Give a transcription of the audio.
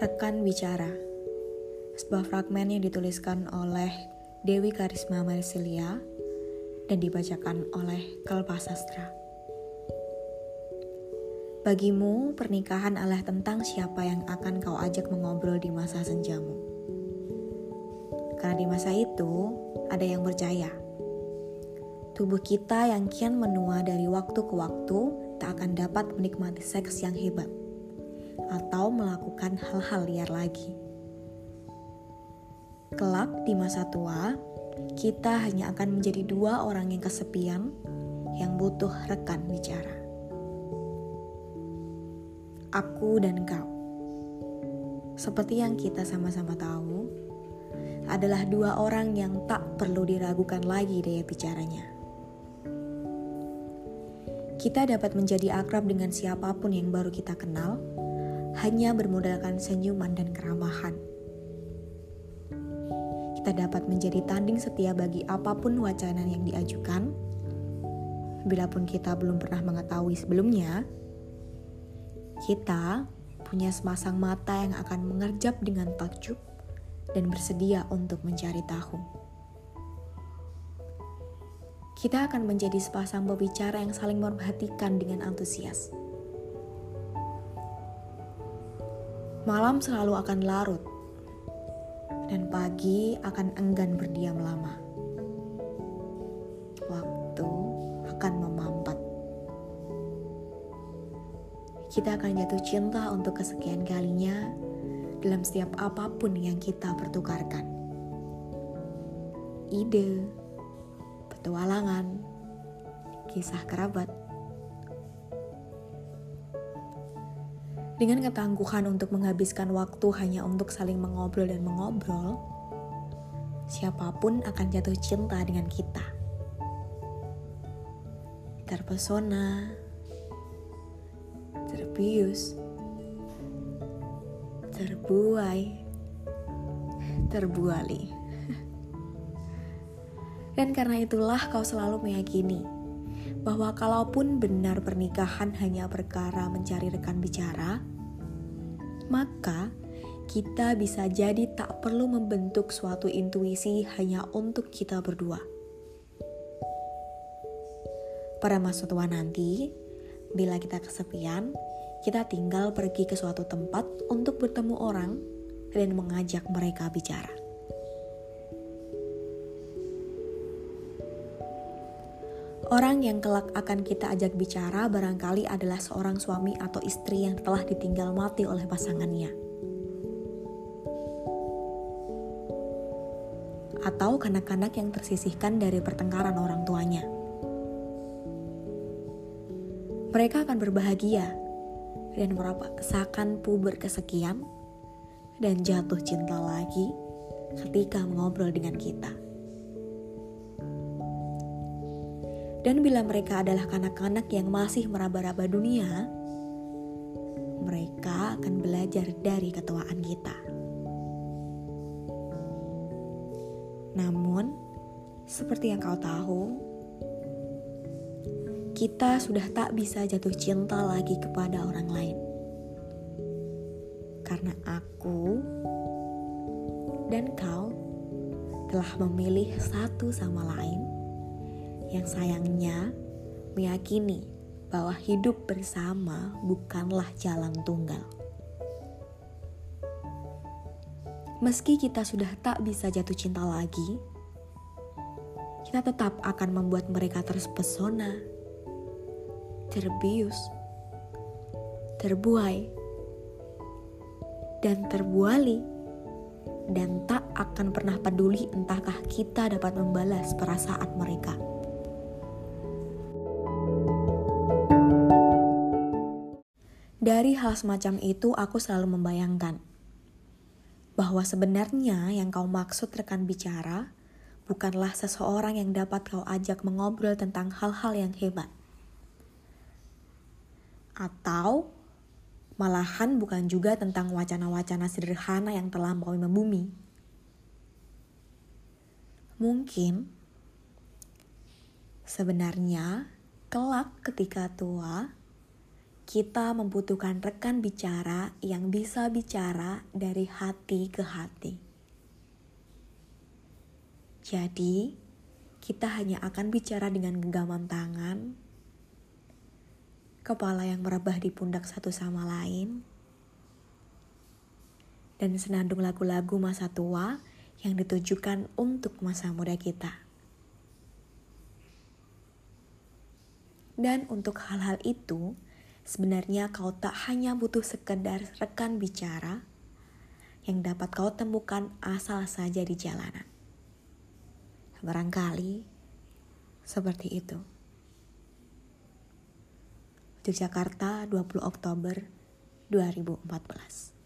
Rekan Bicara Sebuah fragmen yang dituliskan oleh Dewi Karisma Marsilia dan dibacakan oleh Kalpa Sastra. Bagimu, pernikahan adalah tentang siapa yang akan kau ajak mengobrol di masa senjamu. Karena di masa itu, ada yang percaya. Tubuh kita yang kian menua dari waktu ke waktu tak akan dapat menikmati seks yang hebat atau melakukan hal-hal liar lagi. Kelak di masa tua, kita hanya akan menjadi dua orang yang kesepian yang butuh rekan bicara aku dan kau. Seperti yang kita sama-sama tahu, adalah dua orang yang tak perlu diragukan lagi daya bicaranya. Kita dapat menjadi akrab dengan siapa pun yang baru kita kenal, hanya bermodalkan senyuman dan keramahan. Kita dapat menjadi tanding setia bagi apa pun wacana yang diajukan, bila pun kita belum pernah mengetahui sebelumnya, kita punya sepasang mata yang akan mengerjap dengan takjub dan bersedia untuk mencari tahu. Kita akan menjadi sepasang pembicara yang saling memperhatikan dengan antusias. Malam selalu akan larut, dan pagi akan enggan berdiam lama. Waktu akan memampat kita akan jatuh cinta untuk kesekian kalinya dalam setiap apa pun yang kita pertukarkan. Ide, petualangan, kisah kerabat. Dengan ketangguhan untuk menghabiskan waktu hanya untuk saling mengobrol dan mengobrol, siapa pun akan jatuh cinta dengan kita. Terpesona, terbius, terbuai, terbuali. Dan karena itulah kau selalu meyakini bahwa kalaupun benar pernikahan hanya perkara mencari rekan bicara, maka kita bisa jadi tak perlu membentuk suatu intuisi hanya untuk kita berdua. Pada masa tua nanti, Bila kita kesepian, kita tinggal pergi ke suatu tempat untuk bertemu orang dan mengajak mereka bicara. Orang yang kelak akan kita ajak bicara barangkali adalah seorang suami atau istri yang telah ditinggal mati oleh pasangannya. Atau kanak-kanak yang tersisihkan dari pertengkaran orang tuanya mereka akan berbahagia dan merasakan puber kesekian dan jatuh cinta lagi ketika mengobrol dengan kita. Dan bila mereka adalah kanak-kanak yang masih meraba-raba dunia, mereka akan belajar dari ketuaan kita. Namun, seperti yang kau tahu, kita sudah tak bisa jatuh cinta lagi kepada orang lain. Karena aku dan kau telah memilih satu sama lain yang sayangnya meyakini bahwa hidup bersama bukanlah jalan tunggal. Meski kita sudah tak bisa jatuh cinta lagi, kita tetap akan membuat mereka terpesona terbius, terbuai, dan terbuali, dan tak akan pernah peduli entahkah kita dapat membalas perasaan mereka. Dari hal semacam itu, aku selalu membayangkan bahwa sebenarnya yang kau maksud rekan bicara bukanlah seseorang yang dapat kau ajak mengobrol tentang hal-hal yang hebat, atau malahan bukan juga tentang wacana-wacana sederhana yang telah terlampaui membumi. Mungkin sebenarnya kelak ketika tua, kita membutuhkan rekan bicara yang bisa bicara dari hati ke hati. Jadi, kita hanya akan bicara dengan genggaman tangan, kepala yang merebah di pundak satu sama lain, dan senandung lagu-lagu masa tua yang ditujukan untuk masa muda kita. Dan untuk hal-hal itu, Sebenarnya kau tak hanya butuh sekedar rekan bicara yang dapat kau temukan asal saja di jalanan. Barangkali seperti itu. Yogyakarta 20 Oktober 2014